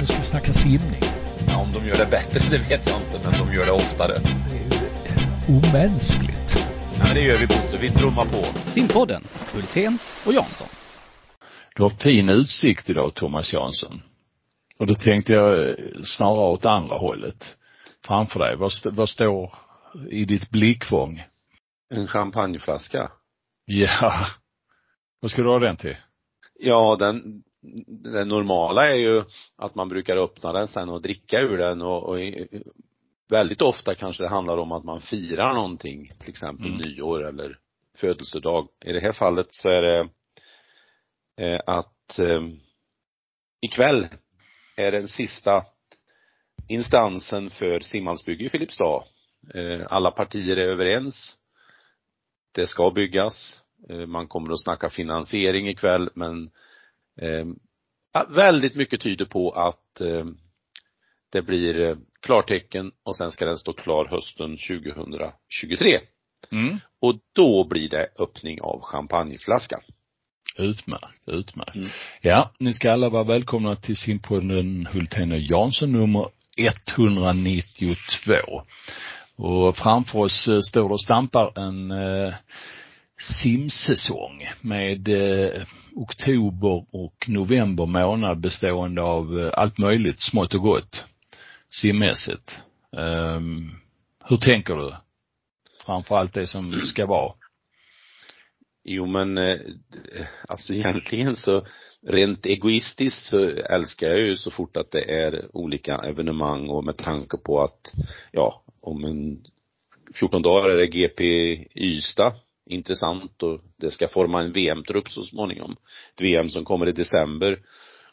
Nu ska vi snacka simning. Ja, om de gör det bättre, det vet jag inte, men de gör det oftare. Det är omänskligt. Ja, men det gör vi Bosse, vi trummar på. Simpodden, Hultén och Jansson. Du har fin utsikt idag, Thomas Jansson. Och då tänkte jag eh, snarare åt andra hållet. Framför dig. Vad, st- vad står i ditt blickfång? En champagneflaska. Ja. Vad ska du ha den till? Ja, den, det normala är ju att man brukar öppna den sen och dricka ur den och, och väldigt ofta kanske det handlar om att man firar någonting, till exempel Mm. nyår eller födelsedag. I det här fallet så är det eh, att eh, ikväll är den sista instansen för simhallsbygge i Filipstad. Eh, alla partier är överens. Det ska byggas. Eh, man kommer att snacka finansiering ikväll men eh, väldigt mycket tyder på att eh, det blir eh, klartecken och sen ska den stå klar hösten 2023. Mm. Och då blir det öppning av champagneflaskan. Utmärkt, utmärkt. Mm. Ja, ni ska alla vara välkomna till simpodden Hultén och Jansson nummer 192. Och framför oss eh, står och stampar en eh, simsäsong med eh, oktober och november månad bestående av eh, allt möjligt smått och gott simmässigt. Um, hur tänker du? Framför allt det som ska vara. Jo men eh, alltså egentligen så rent egoistiskt så älskar jag ju så fort att det är olika evenemang och med tanke på att ja om en 14 dagar är det GP Ystad intressant och det ska forma en VM-trupp så småningom. Ett VM som kommer i december.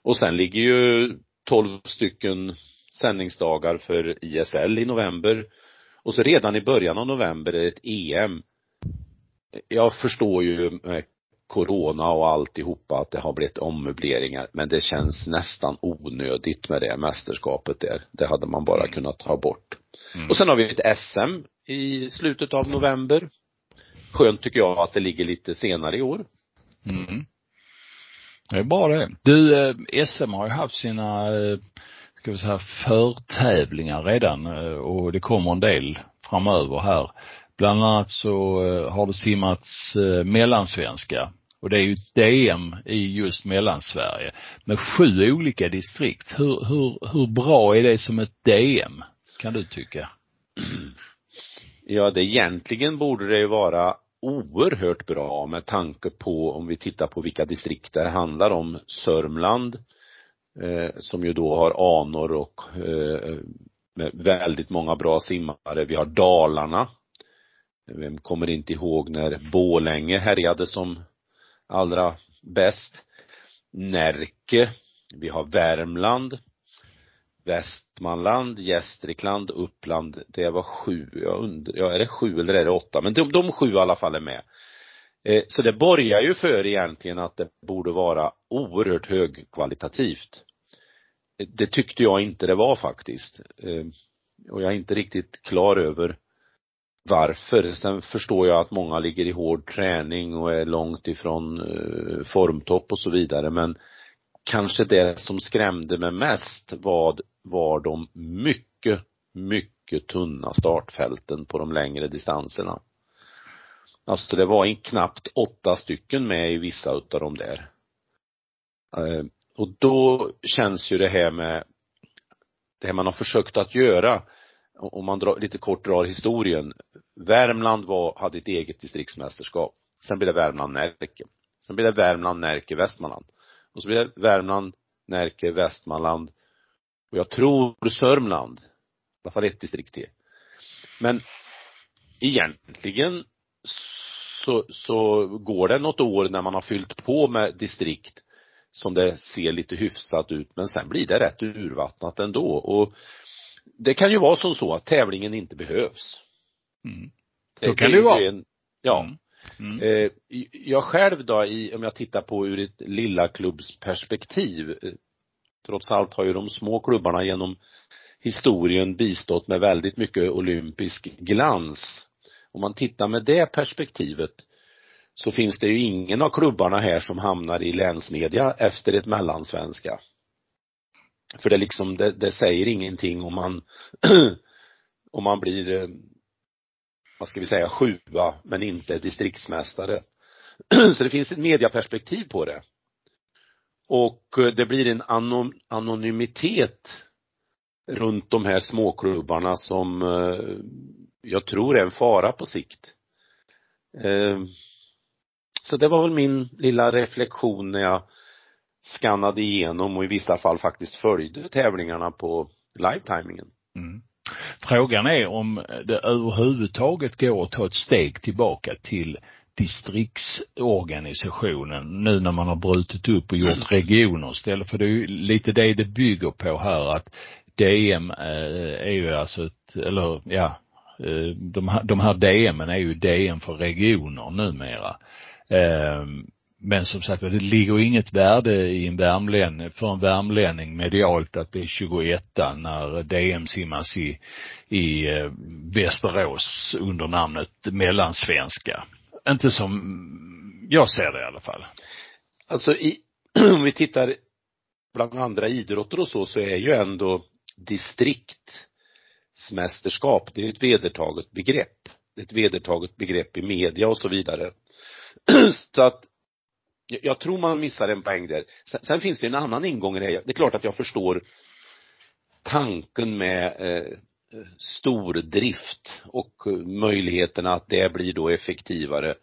Och sen ligger ju 12 stycken sändningsdagar för ISL i november. Och så redan i början av november är det ett EM jag förstår ju med corona och alltihopa att det har blivit ommöbleringar men det känns nästan onödigt med det mästerskapet där. Det hade man bara kunnat ta bort. Mm. Och sen har vi ett SM i slutet av november. Skönt tycker jag att det ligger lite senare i år. Mm. Det är bra det. Du, eh, SM har ju haft sina, eh, ska vi säga, förtävlingar redan eh, och det kommer en del framöver här. Bland annat så har det simmats mellansvenska och det är ju ett DM i just Mellansverige med sju olika distrikt. Hur, hur, hur bra är det som ett DM, kan du tycka? Ja, det egentligen borde det ju vara oerhört bra med tanke på om vi tittar på vilka distrikt det handlar om. Sörmland, eh, som ju då har anor och eh, med väldigt många bra simmare. Vi har Dalarna. Vem kommer inte ihåg när Bålänge härjade som allra bäst. Närke. Vi har Värmland. Västmanland, Gästrikland, Uppland, det var sju, jag undrar, ja är det sju eller är det åtta? Men de, de sju i alla fall är med. Eh, så det borgar ju för egentligen att det borde vara oerhört högkvalitativt. Eh, det tyckte jag inte det var faktiskt. Eh, och jag är inte riktigt klar över varför. Sen förstår jag att många ligger i hård träning och är långt ifrån eh, formtopp och så vidare men kanske det som skrämde mig mest var, var de mycket, mycket tunna startfälten på de längre distanserna. Alltså det var en knappt åtta stycken med i vissa utav de där. Eh, och då känns ju det här med det här man har försökt att göra, om man drar, lite kort drar historien. Värmland var, hade ett eget distriktsmästerskap. Sen blev det Värmland-Närke. Sen blev det Värmland-Närke-Västmanland. Och så blev det Värmland, Närke, Västmanland och jag tror Sörmland. I alla fall ett distrikt till. Men egentligen så, så går det något år när man har fyllt på med distrikt som det ser lite hyfsat ut men sen blir det rätt urvattnat ändå och det kan ju vara som så att tävlingen inte behövs. Mm. Så kan det ju vara. En, ja. Mm. Mm. Eh, jag själv då i, om jag tittar på ur ett lilla klubbsperspektiv, eh, trots allt har ju de små klubbarna genom historien bistått med väldigt mycket olympisk glans. Om man tittar med det perspektivet så finns det ju ingen av klubbarna här som hamnar i länsmedia efter ett mellansvenska. för det liksom, det, det säger ingenting om man, om man blir, eh, vad ska vi säga, sjua men inte distriktsmästare. Så det finns ett mediaperspektiv på det. Och eh, det blir en anom, anonymitet runt de här småklubbarna som eh, jag tror är en fara på sikt. Eh, så det var väl min lilla reflektion när jag skannade igenom och i vissa fall faktiskt följde tävlingarna på live-timingen. Mm. Frågan är om det överhuvudtaget går att ta ett steg tillbaka till distriktsorganisationen nu när man har brutit upp och gjort regioner istället för det är ju lite det det bygger på här att DM eh, är ju alltså ett, eller ja, eh, de här, de här DMen är ju DM för regioner numera. Eh, men som sagt det ligger inget värde i en värmlänning, för en värmlänning medialt att bli 21 när DM simmas i, i Västerås under namnet mellansvenska. Inte som jag ser det i alla fall. Alltså i, om vi tittar bland andra idrotter och så, så är ju ändå distriktsmästerskap, det är ett vedertaget begrepp. Det är ett vedertaget begrepp i media och så vidare. så att jag tror man missar en poäng där. Sen, sen finns det en annan ingång i det här. Det är klart att jag förstår tanken med eh, stordrift och eh, möjligheterna att det blir då effektivare.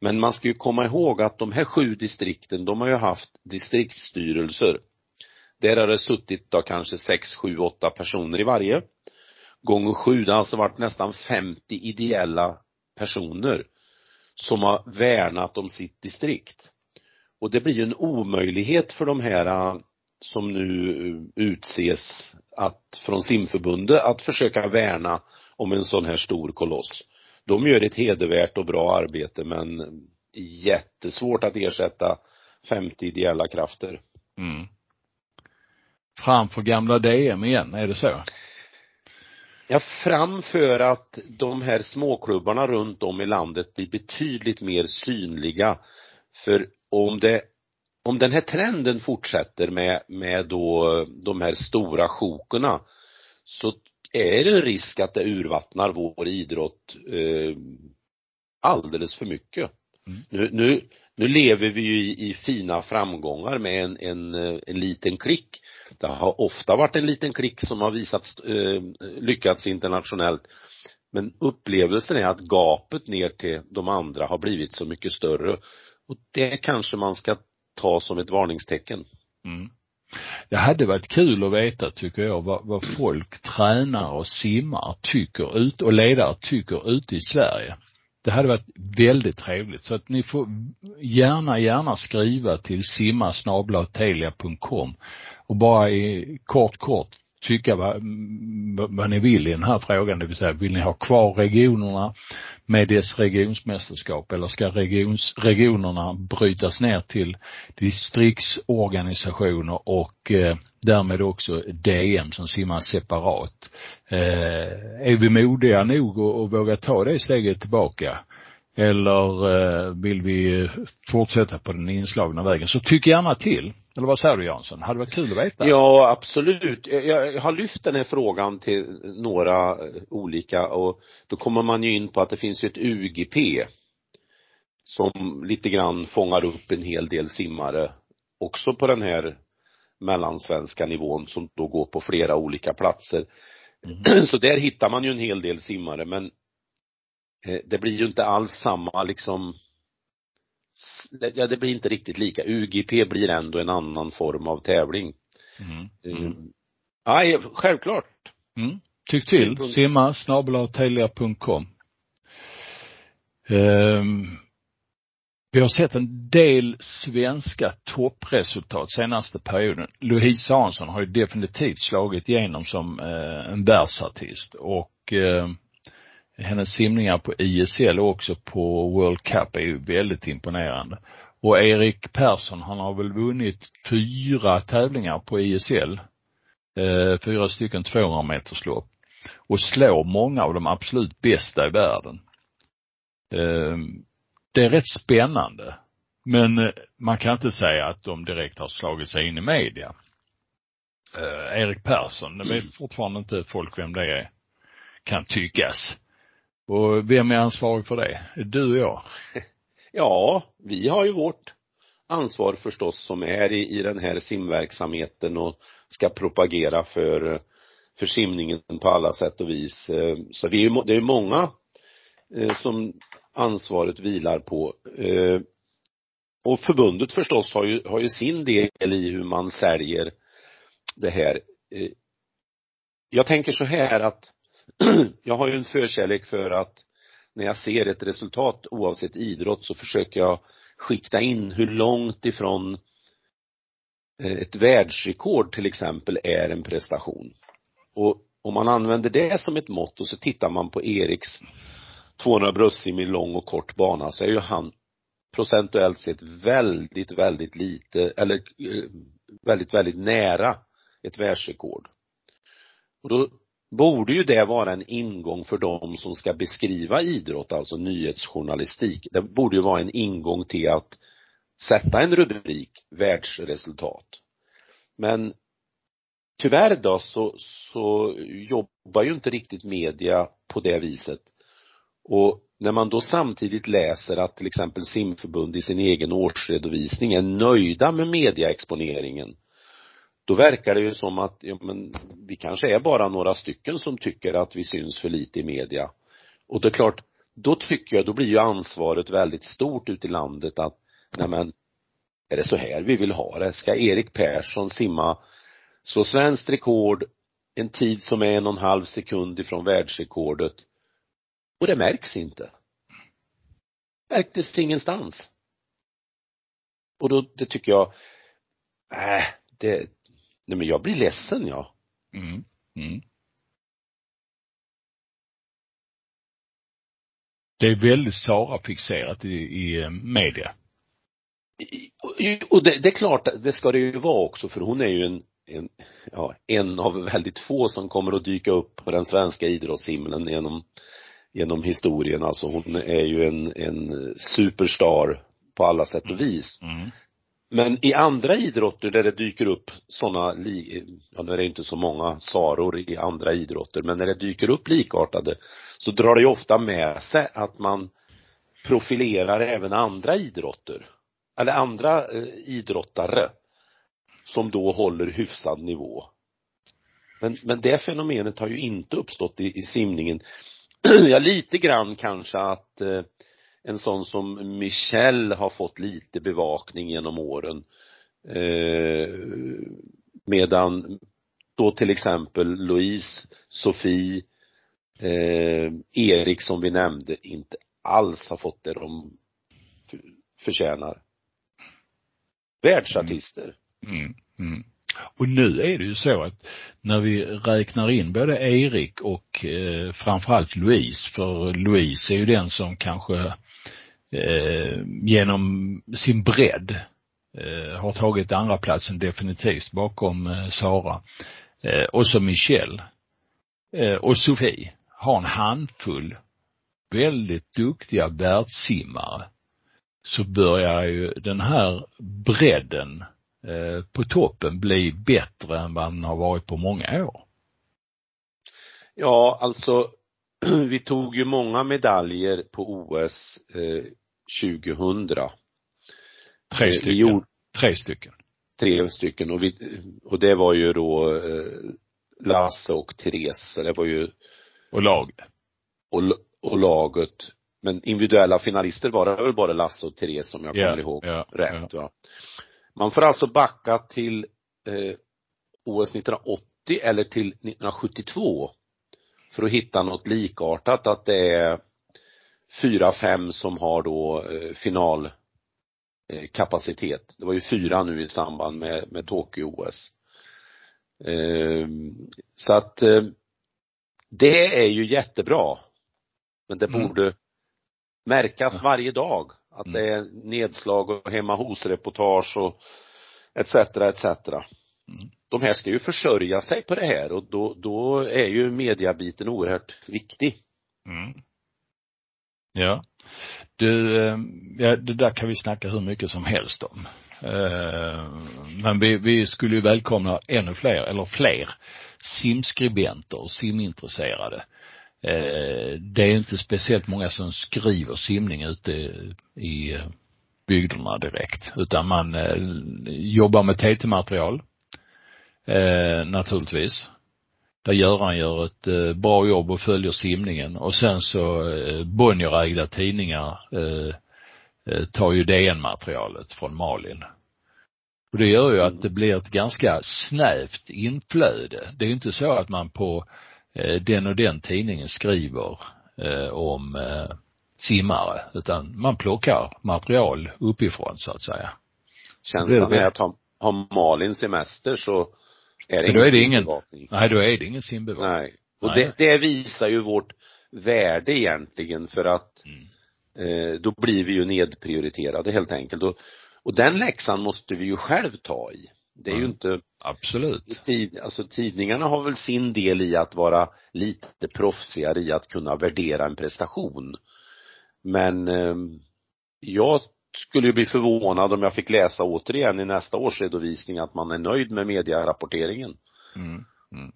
Men man ska ju komma ihåg att de här sju distrikten, de har ju haft distriktsstyrelser. Där har det suttit då kanske sex, sju, åtta personer i varje. Gånger sju, det har alltså varit nästan 50 ideella personer som har värnat om sitt distrikt. Och det blir ju en omöjlighet för de här eh, som nu utses att, från simförbundet att försöka värna om en sån här stor koloss. De gör ett hedervärt och bra arbete men jättesvårt att ersätta 50 ideella krafter. Mm. Framför gamla DM igen, är det så? Ja, framför att de här småklubbarna runt om i landet blir betydligt mer synliga. För om det om den här trenden fortsätter med, med då de här stora sjokerna så är det en risk att det urvattnar vår idrott eh, alldeles för mycket. Mm. Nu, nu, nu lever vi ju i, i fina framgångar med en, en, en liten klick. Det har ofta varit en liten klick som har visat, eh, lyckats internationellt. Men upplevelsen är att gapet ner till de andra har blivit så mycket större. Och det kanske man ska ta som ett varningstecken. Mm. Det hade varit kul att veta, tycker jag, vad, vad folk, tränare och simmar tycker ut och ledare tycker ute i Sverige. Det hade varit väldigt trevligt. Så att ni får gärna, gärna skriva till simmasnablatelia.com och bara i kort, kort tycka vad, vad ni vill i den här frågan, det vill säga vill ni ha kvar regionerna med dess regionsmästerskap eller ska regions, regionerna brytas ner till distriktsorganisationer och eh, därmed också DM som simmar separat. Eh, är vi modiga nog att våga ta det steget tillbaka? Eller eh, vill vi fortsätta på den inslagna vägen? Så tyck gärna till. Eller vad säger du Jansson? Hade varit kul att veta. Ja, absolut. Jag har lyft den här frågan till några olika och då kommer man ju in på att det finns ju ett UGP som lite grann fångar upp en hel del simmare också på den här mellansvenska nivån som då går på flera olika platser. Mm. Så där hittar man ju en hel del simmare men eh, det blir ju inte alls samma liksom ja, det blir inte riktigt lika. UGP blir ändå en annan form av tävling. Mm. Mm. Nej, självklart. Mm. Tyck till. Simma snabelatelia.com. Um, ehm, vi har sett en del svenska toppresultat senaste perioden. Louise Hansson har ju definitivt slagit igenom som eh, en världsartist och eh, hennes simningar på ISL och också på World Cup är ju väldigt imponerande. Och Erik Persson, han har väl vunnit fyra tävlingar på ISL. Eh, fyra stycken 200 meterslopp. Och slår många av de absolut bästa i världen. Eh, det är rätt spännande. Men eh, man kan inte säga att de direkt har slagit sig in i media. eh, Erik Persson. Det vet fortfarande inte folk vem det är. Kan tyckas. Och vem är ansvarig för det? Du och jag. Ja, vi har ju vårt ansvar förstås som är i, i den här simverksamheten och ska propagera för, för simningen på alla sätt och vis. Eh, så vi är ju, det är många eh, som ansvaret vilar på. Eh, och förbundet förstås har ju, har ju sin del i hur man säljer det här. Jag tänker så här att jag har ju en förkärlek för att när jag ser ett resultat oavsett idrott så försöker jag skikta in hur långt ifrån eh, ett världsrekord till exempel är en prestation. Och om man använder det som ett mått och så tittar man på Eriks 200 bröstsim i lång och kort bana så är ju han procentuellt sett väldigt, väldigt lite eller eh, väldigt, väldigt nära ett världsrekord. Och då borde ju det vara en ingång för de som ska beskriva idrott, alltså nyhetsjournalistik. Det borde ju vara en ingång till att sätta en rubrik, världsresultat. Men tyvärr då så, så jobbar ju inte riktigt media på det viset. Och när man då samtidigt läser att till exempel simförbund i sin egen årsredovisning är nöjda med mediaexponeringen då verkar det ju som att, ja men vi kanske är bara några stycken som tycker att vi syns för lite i media. Och det är klart, då tycker jag, då blir ju ansvaret väldigt stort ute i landet att, nej men, är det så här vi vill ha det? Ska Erik Persson simma så svenskt rekord, en tid som är en och en halv sekund ifrån världsrekordet och det märks inte. Märktes ingenstans. Och då, det tycker jag, äh, det, nej men jag blir ledsen ja. Mm. Mm. Det är väldigt Sara-fixerat i, i eh, media. Och det, det är klart, det ska det ju vara också för hon är ju en, en, ja, en av väldigt få som kommer att dyka upp på den svenska idrottshimlen genom, genom historien. Alltså hon är ju en, en superstar på alla sätt och vis. Mm. Men i andra idrotter där det dyker upp sådana, ja nu är det inte så många Saror i andra idrotter, men när det dyker upp likartade så drar det ju ofta med sig att man profilerar även andra idrotter. Eller andra eh, idrottare som då håller hyfsad nivå. Men, men det fenomenet har ju inte uppstått i, i simningen. ja, lite grann kanske att eh, en sån som Michelle har fått lite bevakning genom åren. Eh, medan då till exempel Louise, Sofie, eh, Erik som vi nämnde inte alls har fått det de förtjänar. Världsartister. Mm. mm. Mm. Och nu är det ju så att när vi räknar in både Erik och eh, framförallt Louise, för Louise är ju den som kanske eh, genom sin bredd eh, har tagit andra platsen definitivt bakom eh, Sara. Eh, och så Michelle eh, och Sofie har en handfull väldigt duktiga världssimmare så börjar ju den här bredden eh, på toppen bli bättre än vad den har varit på många år. Ja, alltså vi tog ju många medaljer på OS eh, 2000. Tre Eh, stycken. gjorde- Tre stycken. Tre stycken och vi, och det var ju då eh, Lasse och Therese, det var ju, Och lag. och, och laget. Men individuella finalister var det väl bara Lasse och Therese som jag Ja, kommer ihåg ja, rätt va. Man får alltså backa till eh, OS 1980 eller till 1972 för att hitta något likartat, att det är fyra, fem som har då eh, final eh. Det var ju fyra nu i samband med, med Tokyo-OS. Eh, så att eh, det är ju jättebra. Men det Mm. borde märkas varje dag att det är nedslag och hemma hos-reportage och etc. etc. Mm. De här ska ju försörja sig på det här och då, då är ju mediabiten oerhört viktig. Mm. Ja. Du, eh, ja, det där kan vi snacka hur mycket som helst om. Eh, men vi, vi skulle ju välkomna ännu fler, eller fler, simskribenter och simintresserade. Eh, det är inte speciellt många som skriver simning ute i bygderna direkt, utan man jobbar med TT-material, naturligtvis. Där Göran gör ett bra jobb och följer simningen och sen så Bonnierägda tidningar tar ju DN-materialet från Malin. Och det gör ju att det blir ett ganska snävt inflöde. Det är ju inte så att man på eh, den och den tidningen skriver eh, om eh, simmare, utan man plockar material uppifrån så att säga. Känslan är att har, har Malin semester så är det, då är det ingen, nej då är det ingen simbevakning. Nej. Och nej. Det, det visar ju vårt värde egentligen för att mm. eh, då blir vi ju nedprioriterade helt enkelt. Och och den läxan måste vi ju själv ta i. Det är mm. ju inte Absolut. Tid, alltså tidningarna har väl sin del i att vara lite proffsigare i att kunna värdera en prestation. Men eh, jag skulle ju bli förvånad om jag fick läsa återigen i nästa års redovisning att man är nöjd med medierapporteringen. Mm. Mm.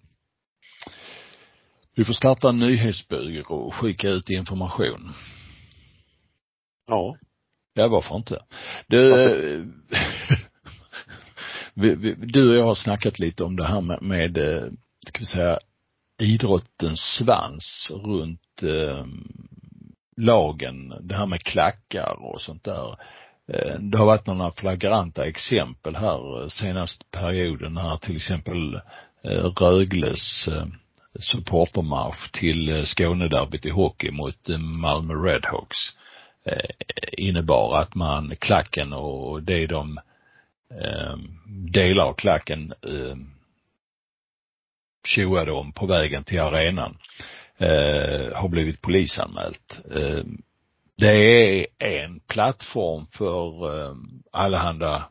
Vi får starta en nyhetsbyrå och skicka ut information. Ja. Ja, varför inte? Du, du och jag har snackat lite om det här med, med eh, ska vi säga, idrottens svans runt eh, lagen, det här med klackar och sånt där. Eh, det har varit några flagranta exempel här eh, senaste perioden när till exempel eh, Rögles supportermarsch till Skånederbyt i hockey mot Malmö Redhawks innebar att man, klacken och det de delar av klacken tjoade om på vägen till arenan eh, har blivit polisanmält. Eh, det är en plattform för eh, allehanda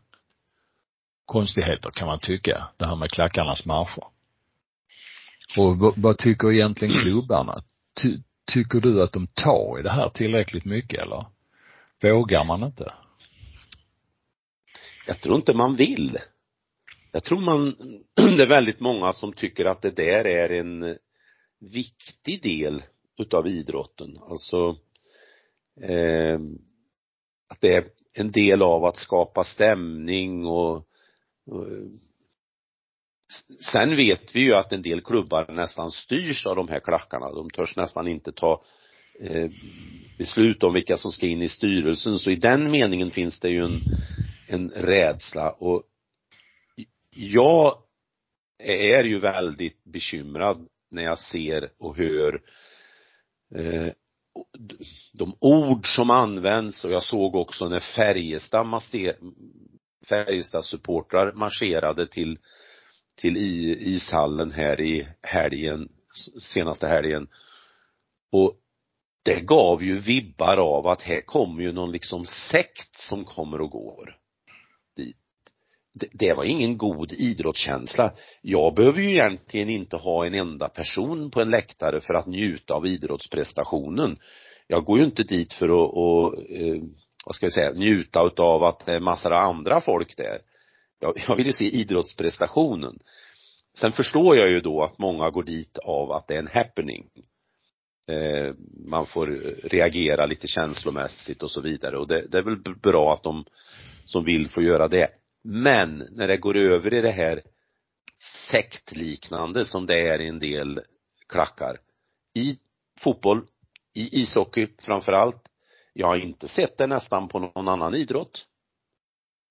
konstigheter kan man tycka, det här med klackarnas marscher. Och vad tycker egentligen klubbarna? Ty, Tycker du att de tar i det här tillräckligt mycket eller? Vågar man inte? Jag tror inte man vill. Jag tror man, det är väldigt många som tycker att det där är en viktig del utav idrotten. Alltså eh, att det är en del av att skapa stämning och, och Sen vet vi ju att en del klubbar nästan styrs av de här klackarna. De törs nästan inte ta eh, beslut om vilka som ska in i styrelsen. Så i den meningen finns det ju en, en rädsla och jag är ju väldigt bekymrad när jag ser och hör eh, de ord som används och jag såg också när Färjestad, Färjestad supportrar marscherade till till ishallen här i helgen, senaste helgen. Och det gav ju vibbar av att här kommer ju någon liksom sekt som kommer och går. Det, var ingen god idrottskänsla. Jag behöver ju egentligen inte ha en enda person på en läktare för att njuta av idrottsprestationen. Jag går ju inte dit för att, och, eh, vad ska jag säga, njuta utav att det är massor av andra folk där jag, jag vill ju se idrottsprestationen. Sen förstår jag ju då att många går dit av att det är en happening. Eh, man får reagera lite känslomässigt och så vidare och det, det är väl bra att de som vill får göra det. Men när det går över i det här sektliknande som det är i en del klackar. I fotboll, i ishockey framför allt. Jag har inte sett det nästan på någon annan idrott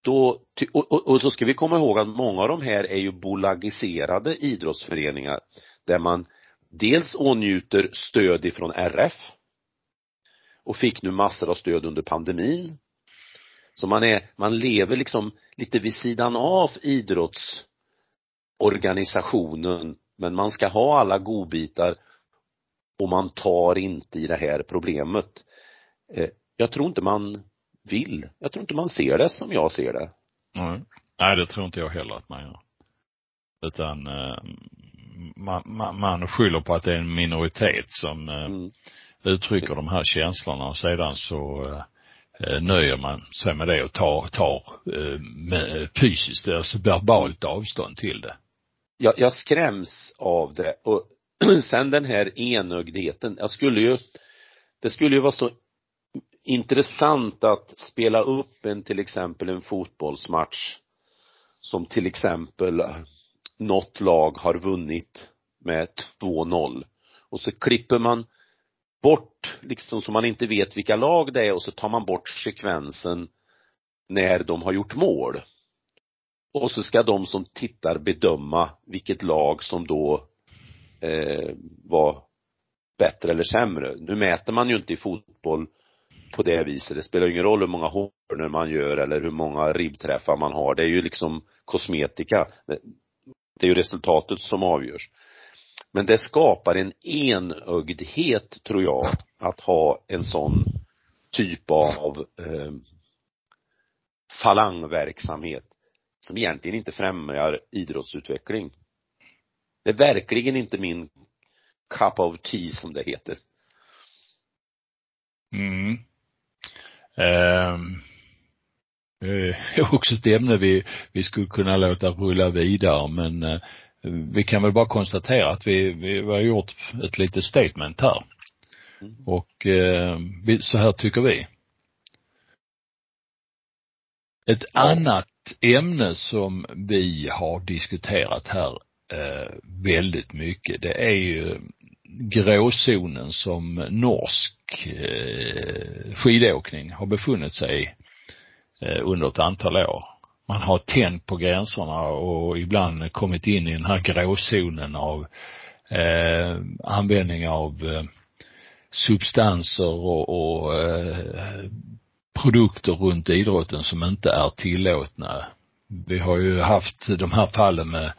då, och, och, och så ska vi komma ihåg att många av de här är ju bolagiserade idrottsföreningar där man dels åtnjuter stöd ifrån RF och fick nu massor av stöd under pandemin. Så man är, man lever liksom lite vid sidan av idrottsorganisationen men man ska ha alla godbitar och man tar inte i det här problemet. Eh, jag tror inte man vill. Jag tror inte man ser det som jag ser det. Nej. Nej, det tror inte jag heller att man gör. Utan eh, man, man, man skyller på att det är en minoritet som eh, mm. uttrycker de här känslorna och sedan så Eh, nöjer man sig med det och tar, tar eh, med, eh, fysiskt, alltså verbalt avstånd till det. jag, jag skräms av det. Och sen den här enögdheten, jag skulle ju, det skulle ju vara så intressant att spela upp en till exempel en fotbollsmatch som till exempel något lag har vunnit med 2-0 och så klipper man bort, liksom så man inte vet vilka lag det är och så tar man bort sekvensen när de har gjort mål. Och så ska de som tittar bedöma vilket lag som då eh, var bättre eller sämre. Nu mäter man ju inte i fotboll på det viset. Det spelar ingen roll hur många hörnor man gör eller hur många ribbträffar man har. Det är ju liksom kosmetika. Det är ju resultatet som avgörs. Men det skapar en enögdhet, tror jag, att ha en sån typ av eh, falangverksamhet som egentligen inte främjar idrottsutveckling. Det är verkligen inte min cup of tea som det heter. Mm. Um, det är också ett ämne vi, vi skulle kunna låta rulla vidare men uh, vi kan väl bara konstatera att vi, vi har gjort ett litet statement här. Mm. Och vi, så här tycker vi. Ett ja. annat ämne som vi har diskuterat här eh, väldigt mycket, det är ju gråzonen som norsk eh, skidåkning har befunnit sig i eh, under ett antal år. Man har tänt på gränserna och ibland kommit in i den här gråzonen av eh, användning av eh, substanser och, och eh, produkter runt idrotten som inte är tillåtna. Vi har ju haft de här fallen med,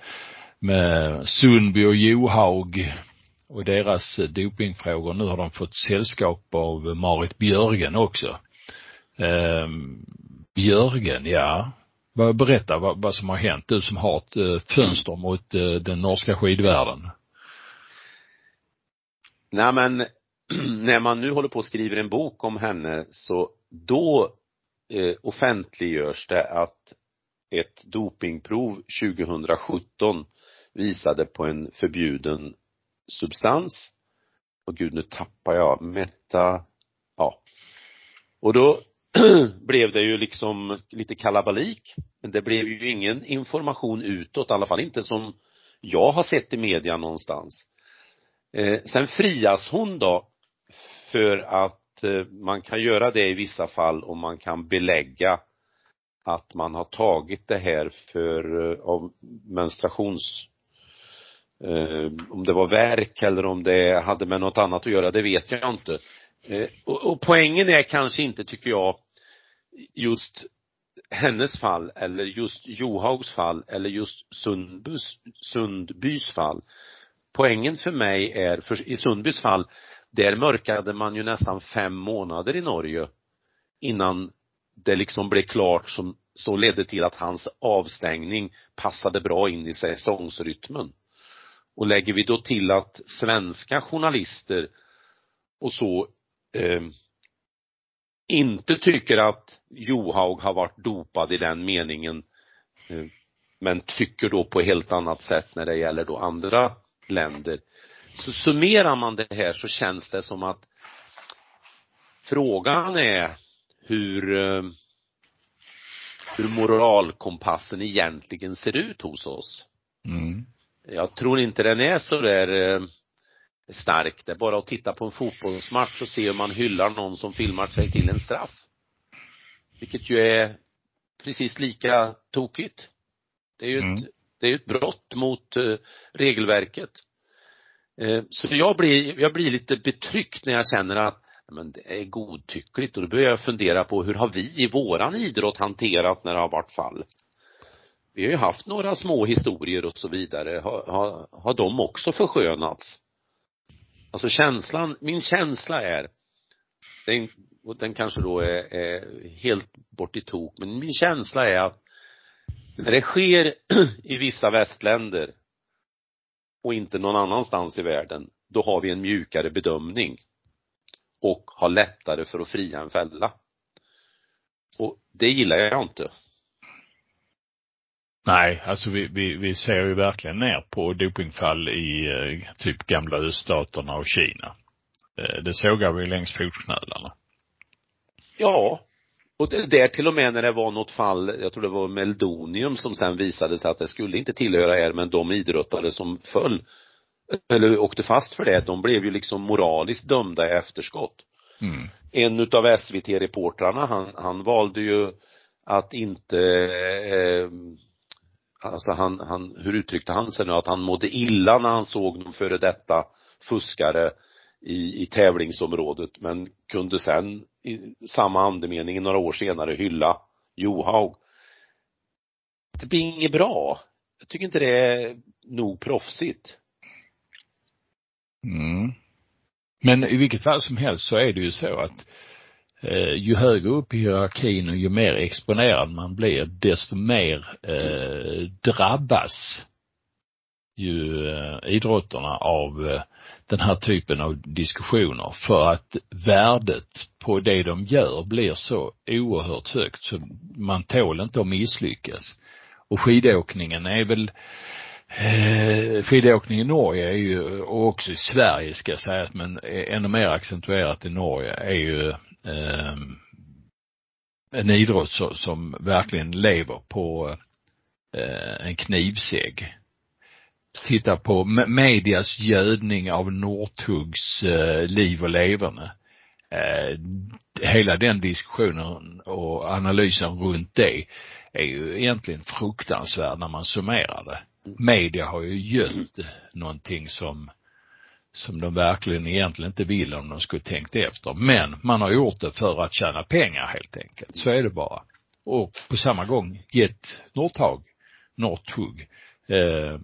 med Sundby och Johaug och deras dopingfrågor. Nu har de fått sällskap av Marit Björgen också. Eh, Björgen, ja. Berätta vad, vad som har hänt, du som har ett eh, fönster mot eh, den norska skidvärlden. Nej men, när man nu håller på och skriver en bok om henne så då eh, offentliggörs det att ett dopingprov 2017 visade på en förbjuden substans. Och gud, nu tappar jag, meta, ja. Och då blev det ju liksom lite kalabalik. Men det blev ju ingen information utåt, i alla fall inte som jag har sett i media någonstans. Eh, sen frias hon då för att eh, man kan göra det i vissa fall om man kan belägga att man har tagit det här för, eh, av menstruations eh, om det var verk eller om det hade med något annat att göra, det vet jag inte. Eh, och, och poängen är kanske inte, tycker jag, just hennes fall eller just Johaugs fall eller just Sundbys, Sundbys fall. Poängen för mig är, för i Sundbys fall, där mörkade man ju nästan fem månader i Norge innan det liksom blev klart som så ledde till att hans avstängning passade bra in i säsongsrytmen. Och lägger vi då till att svenska journalister och så eh, inte tycker att Johaug har varit dopad i den meningen eh, men tycker då på helt annat sätt när det gäller då andra länder. Så summerar man det här så känns det som att frågan är hur eh, hur moralkompassen egentligen ser ut hos oss. Mm. Jag tror inte den är så där eh, stark. Det är bara att titta på en fotbollsmatch och se hur man hyllar någon som filmar sig till en straff. Vilket ju är precis lika tokigt. Det är ju mm. ett, det är ett brott mot uh, regelverket. Uh, så jag blir, jag blir lite betryckt när jag känner att men det är godtyckligt och då börjar jag fundera på hur har vi i våran idrott hanterat när det har varit fall? Vi har ju haft några små historier och så vidare. Har, har, har de också förskönats? Alltså känslan, min känsla är, den, och den kanske då är, är helt bort i tok, men min känsla är att när det sker i vissa västländer och inte någon annanstans i världen, då har vi en mjukare bedömning och har lättare för att fria en fälla. Och det gillar jag inte. Nej, alltså vi, vi, vi ser ju verkligen ner på dopingfall i eh, typ gamla öststaterna och Kina. Eh, det sågar vi längs fotknölarna. Ja. Och det där till och med när det var något fall, jag tror det var Meldonium som sen visade sig att det skulle inte tillhöra er, men de idrottare som föll, eller åkte fast för det, de blev ju liksom moraliskt dömda i efterskott. Mm. En utav SVT-reportrarna, han, han valde ju att inte eh, alltså han, han, hur uttryckte han sig nu, att han mådde illa när han såg någon före detta fuskare i, i tävlingsområdet men kunde sen i samma andemening några år senare hylla Johaug. Det blir inget bra. Jag tycker inte det är nog proffsigt. Mm. Men i vilket fall som helst så är det ju så att eh, ju högre upp i hierarkin och ju mer exponerad man blir, desto mer eh, drabbas ju eh, idrotterna av eh, den här typen av diskussioner för att värdet på det de gör blir så oerhört högt så man tål inte att misslyckas. Och skidåkningen är väl Eh, skidåkning i Norge är ju, och också i Sverige ska sägas, men eh, ännu mer accentuerat i Norge, är ju eh, en idrott som verkligen lever på eh, en knivsegg. Titta på medias gödning av Northugs eh, liv och leverne. Eh, hela den diskussionen och analysen runt det är ju egentligen fruktansvärd när man summerar det. Media har ju gött någonting som som de verkligen egentligen inte vill om de skulle tänkt efter. Men man har gjort det för att tjäna pengar helt enkelt. Så är det bara. Och på samma gång gett Northug, Northug, eh,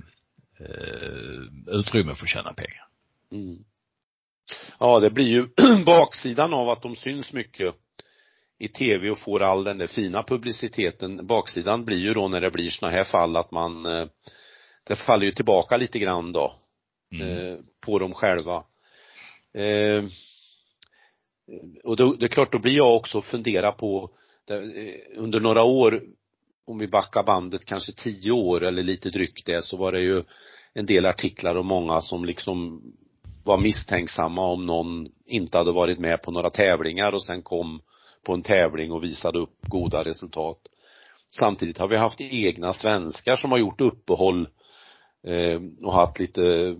eh, utrymme för att tjäna pengar. Mm. Ja, det blir ju baksidan av att de syns mycket i tv och får all den där fina publiciteten. Baksidan blir ju då när det blir såna här fall att man, eh, det faller ju tillbaka lite grann då mm. eh, på dem själva. Eh, och då, det är klart, då blir jag också fundera på, eh, under några år, om vi backar bandet kanske tio år eller lite drygt det, så var det ju en del artiklar och många som liksom var misstänksamma om någon inte hade varit med på några tävlingar och sen kom på en tävling och visade upp goda resultat. Samtidigt har vi haft egna svenskar som har gjort uppehåll eh, Eh, och haft lite eh,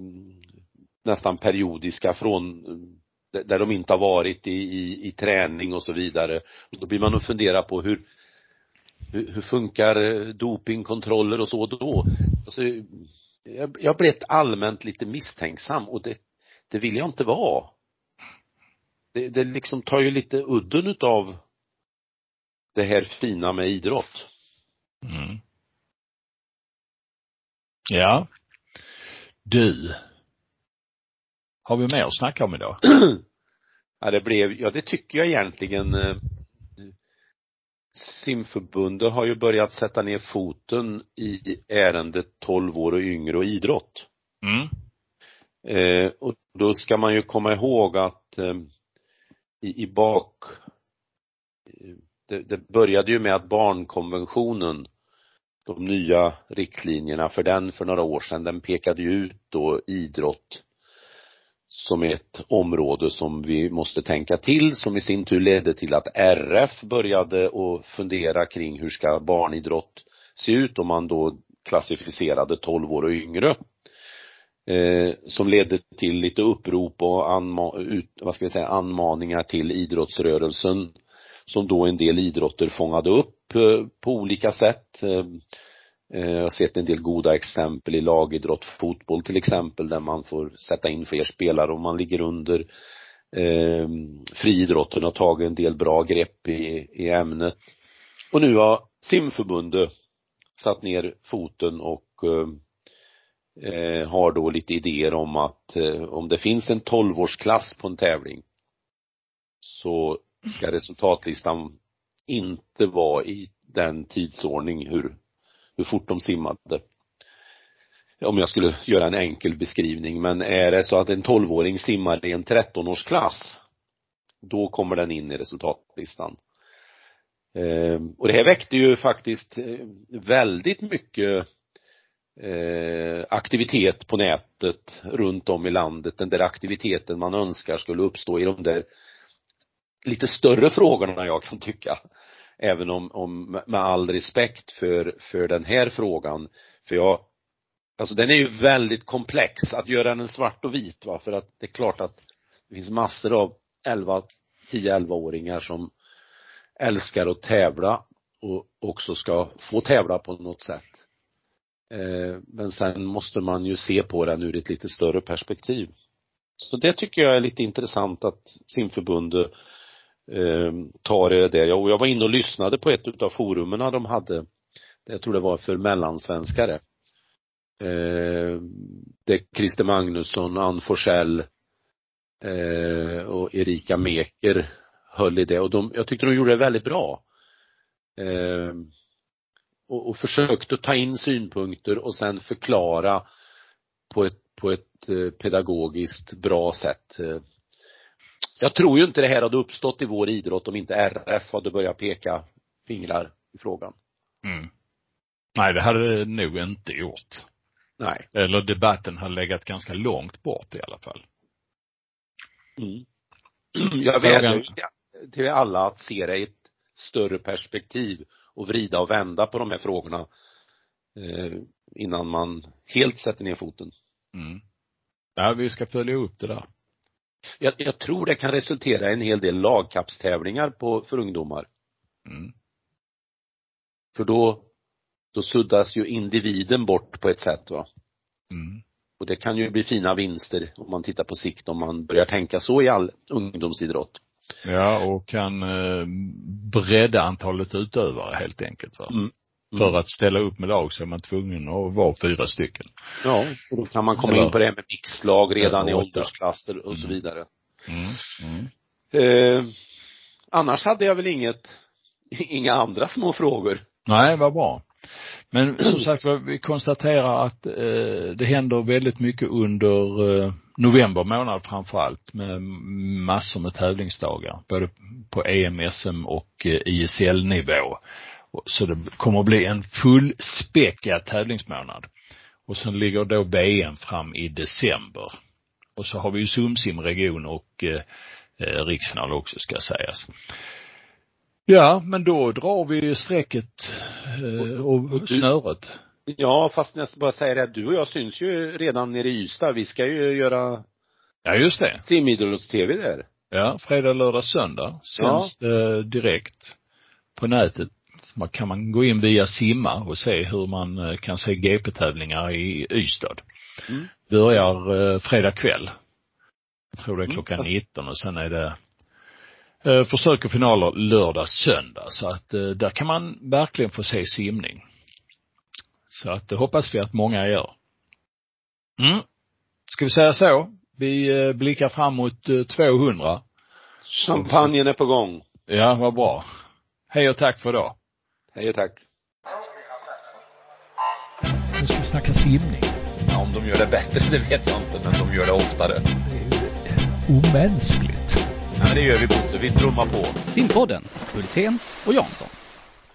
nästan periodiska från eh, där de inte har varit i, i, i träning och så vidare. Då blir man att fundera på hur, hur, hur funkar dopingkontroller och så då? Alltså, jag, jag blivit allmänt lite misstänksam och det, det vill jag inte vara. Det, det liksom tar ju lite udden utav det här fina med idrott. Mm. Ja. Du. Har vi mer att snacka om idag? ja, det blev, ja det tycker jag egentligen. Eh, simförbundet har ju börjat sätta ner foten i ärendet 12 år och yngre och idrott. Mm. Eh, och då ska man ju komma ihåg att eh, i, i bak det, det började ju med att barnkonventionen de nya riktlinjerna för den för några år sedan, den pekade ju ut då idrott som ett område som vi måste tänka till, som i sin tur ledde till att RF började att fundera kring hur ska barnidrott se ut om man då klassificerade 12 år och yngre. Eh, som ledde till lite upprop och anma ut, vad ska vi säga, anmaningar till idrottsrörelsen som då en del idrotter fångade upp eh, på olika sätt. Eh, eh, jag har sett en del goda exempel i lagidrott, fotboll till exempel, där man får sätta in fler spelare om man ligger under. Friidrotten har tagit en del bra grepp i, i ämnet. Och nu har simförbundet satt ner foten och eh, har då lite idéer om att eh, om det finns en 12-årsklass på en tävling så ska resultatlistan inte vara i den tidsordning hur, hur fort de simmade. Om jag skulle göra en enkel beskrivning, men är det så att en 12-åring simmar i en 13-årsklass, då kommer den in i resultatlistan. Eh, och det här väckte ju faktiskt eh, väldigt mycket eh, aktivitet på nätet runt om i landet, den där aktiviteten man önskar skulle uppstå i de där lite större frågorna jag kan tycka. Även om, om med all respekt för, för den här frågan. För jag, alltså den är ju väldigt komplex. Att göra den svart och vit va, för att det är klart att det finns massor av 11, 10-11-åringar som älskar att tävla och också ska få tävla på något sätt. Eh, men sen måste man ju se på den ur ett lite större perspektiv. Så det tycker jag är lite intressant att simförbundet eh, tar det där. Och jag var inne och lyssnade på ett utav forumen de hade, jag tror det var för mellansvenskare. Eh, det Christer Magnusson, Ann Forsell eh, och Erika Meker höll i det och de, jag tyckte de gjorde det väldigt bra. Eh, och, och försökte ta in synpunkter och sen förklara på ett, på ett eh, pedagogiskt bra sätt. Jag tror ju inte det här hade uppstått i vår idrott om inte RF hade börjat peka fingrar i frågan. Mm. Nej, det hade det nog inte gjort. Nej. Eller debatten har legat ganska långt bort i alla fall. Mm. Jag vädjar till alla att se det i ett större perspektiv och vrida och vända på de här frågorna eh, innan man helt sätter ner foten. Mm. Ja, vi ska följa upp det där. Jag, jag tror det kan resultera i en hel del lagkappstävlingar på, för ungdomar. Mm. För då, då suddas ju individen bort på ett sätt va. Mm. Och det kan ju bli fina vinster om man tittar på sikt om man börjar tänka så i all ungdomsidrott. Ja, och kan eh, bredda antalet utövare helt enkelt va. Mm. Mm. För att ställa upp med lag så är man tvungen att vara fyra stycken. Ja, och då kan man komma Eller- in på det här med mixlag redan i åldersklasser och så Mm. vidare. Mm. Eh, annars hade jag väl inget, inga andra små frågor. Nej, vad bra. Men som sagt vi konstaterar att eh, det händer väldigt mycket under eh, november månad framför allt med massor med tävlingsdagar. Både på EM, SM och eh, ISL-nivå. Så det kommer att bli en fullspäckad tävlingsmånad. Och sen ligger då VM fram i december. Och så har vi ju Sumsim-region och eh, eh, riksfinal också ska sägas. Ja, men då drar vi strecket eh, och, och snöret. Ja, fast jag ska bara säga det att du och jag syns ju redan nere i Ystad. Vi ska ju göra Ja, just det. simidrotts-tv där. Ja, fredag, lördag, söndag sänds det direkt på nätet. Man kan man gå in via Simma och se hur man eh, kan se GP-tävlingar i Ystad. Mm. Börjar eh, fredag kväll. Jag tror det är Mm, klockan fast- 19 och sen är det eh, försök och finaler lördag, söndag. Så att där kan man verkligen få se simning. Så att det hoppas vi att många gör. Mm. Ska vi säga så? Vi blickar fram mot eh, 200. Champagnen är på gång. Ja, vad bra. Hej och tack för idag. Hej och tack. Nu ska vi snacka simning. Ja, om de gör det bättre, det vet jag inte, men de gör det oftare. Det är omänskligt. Ja, men det gör vi Bosse, vi trummar på. Simpodden, Hultén och Jansson.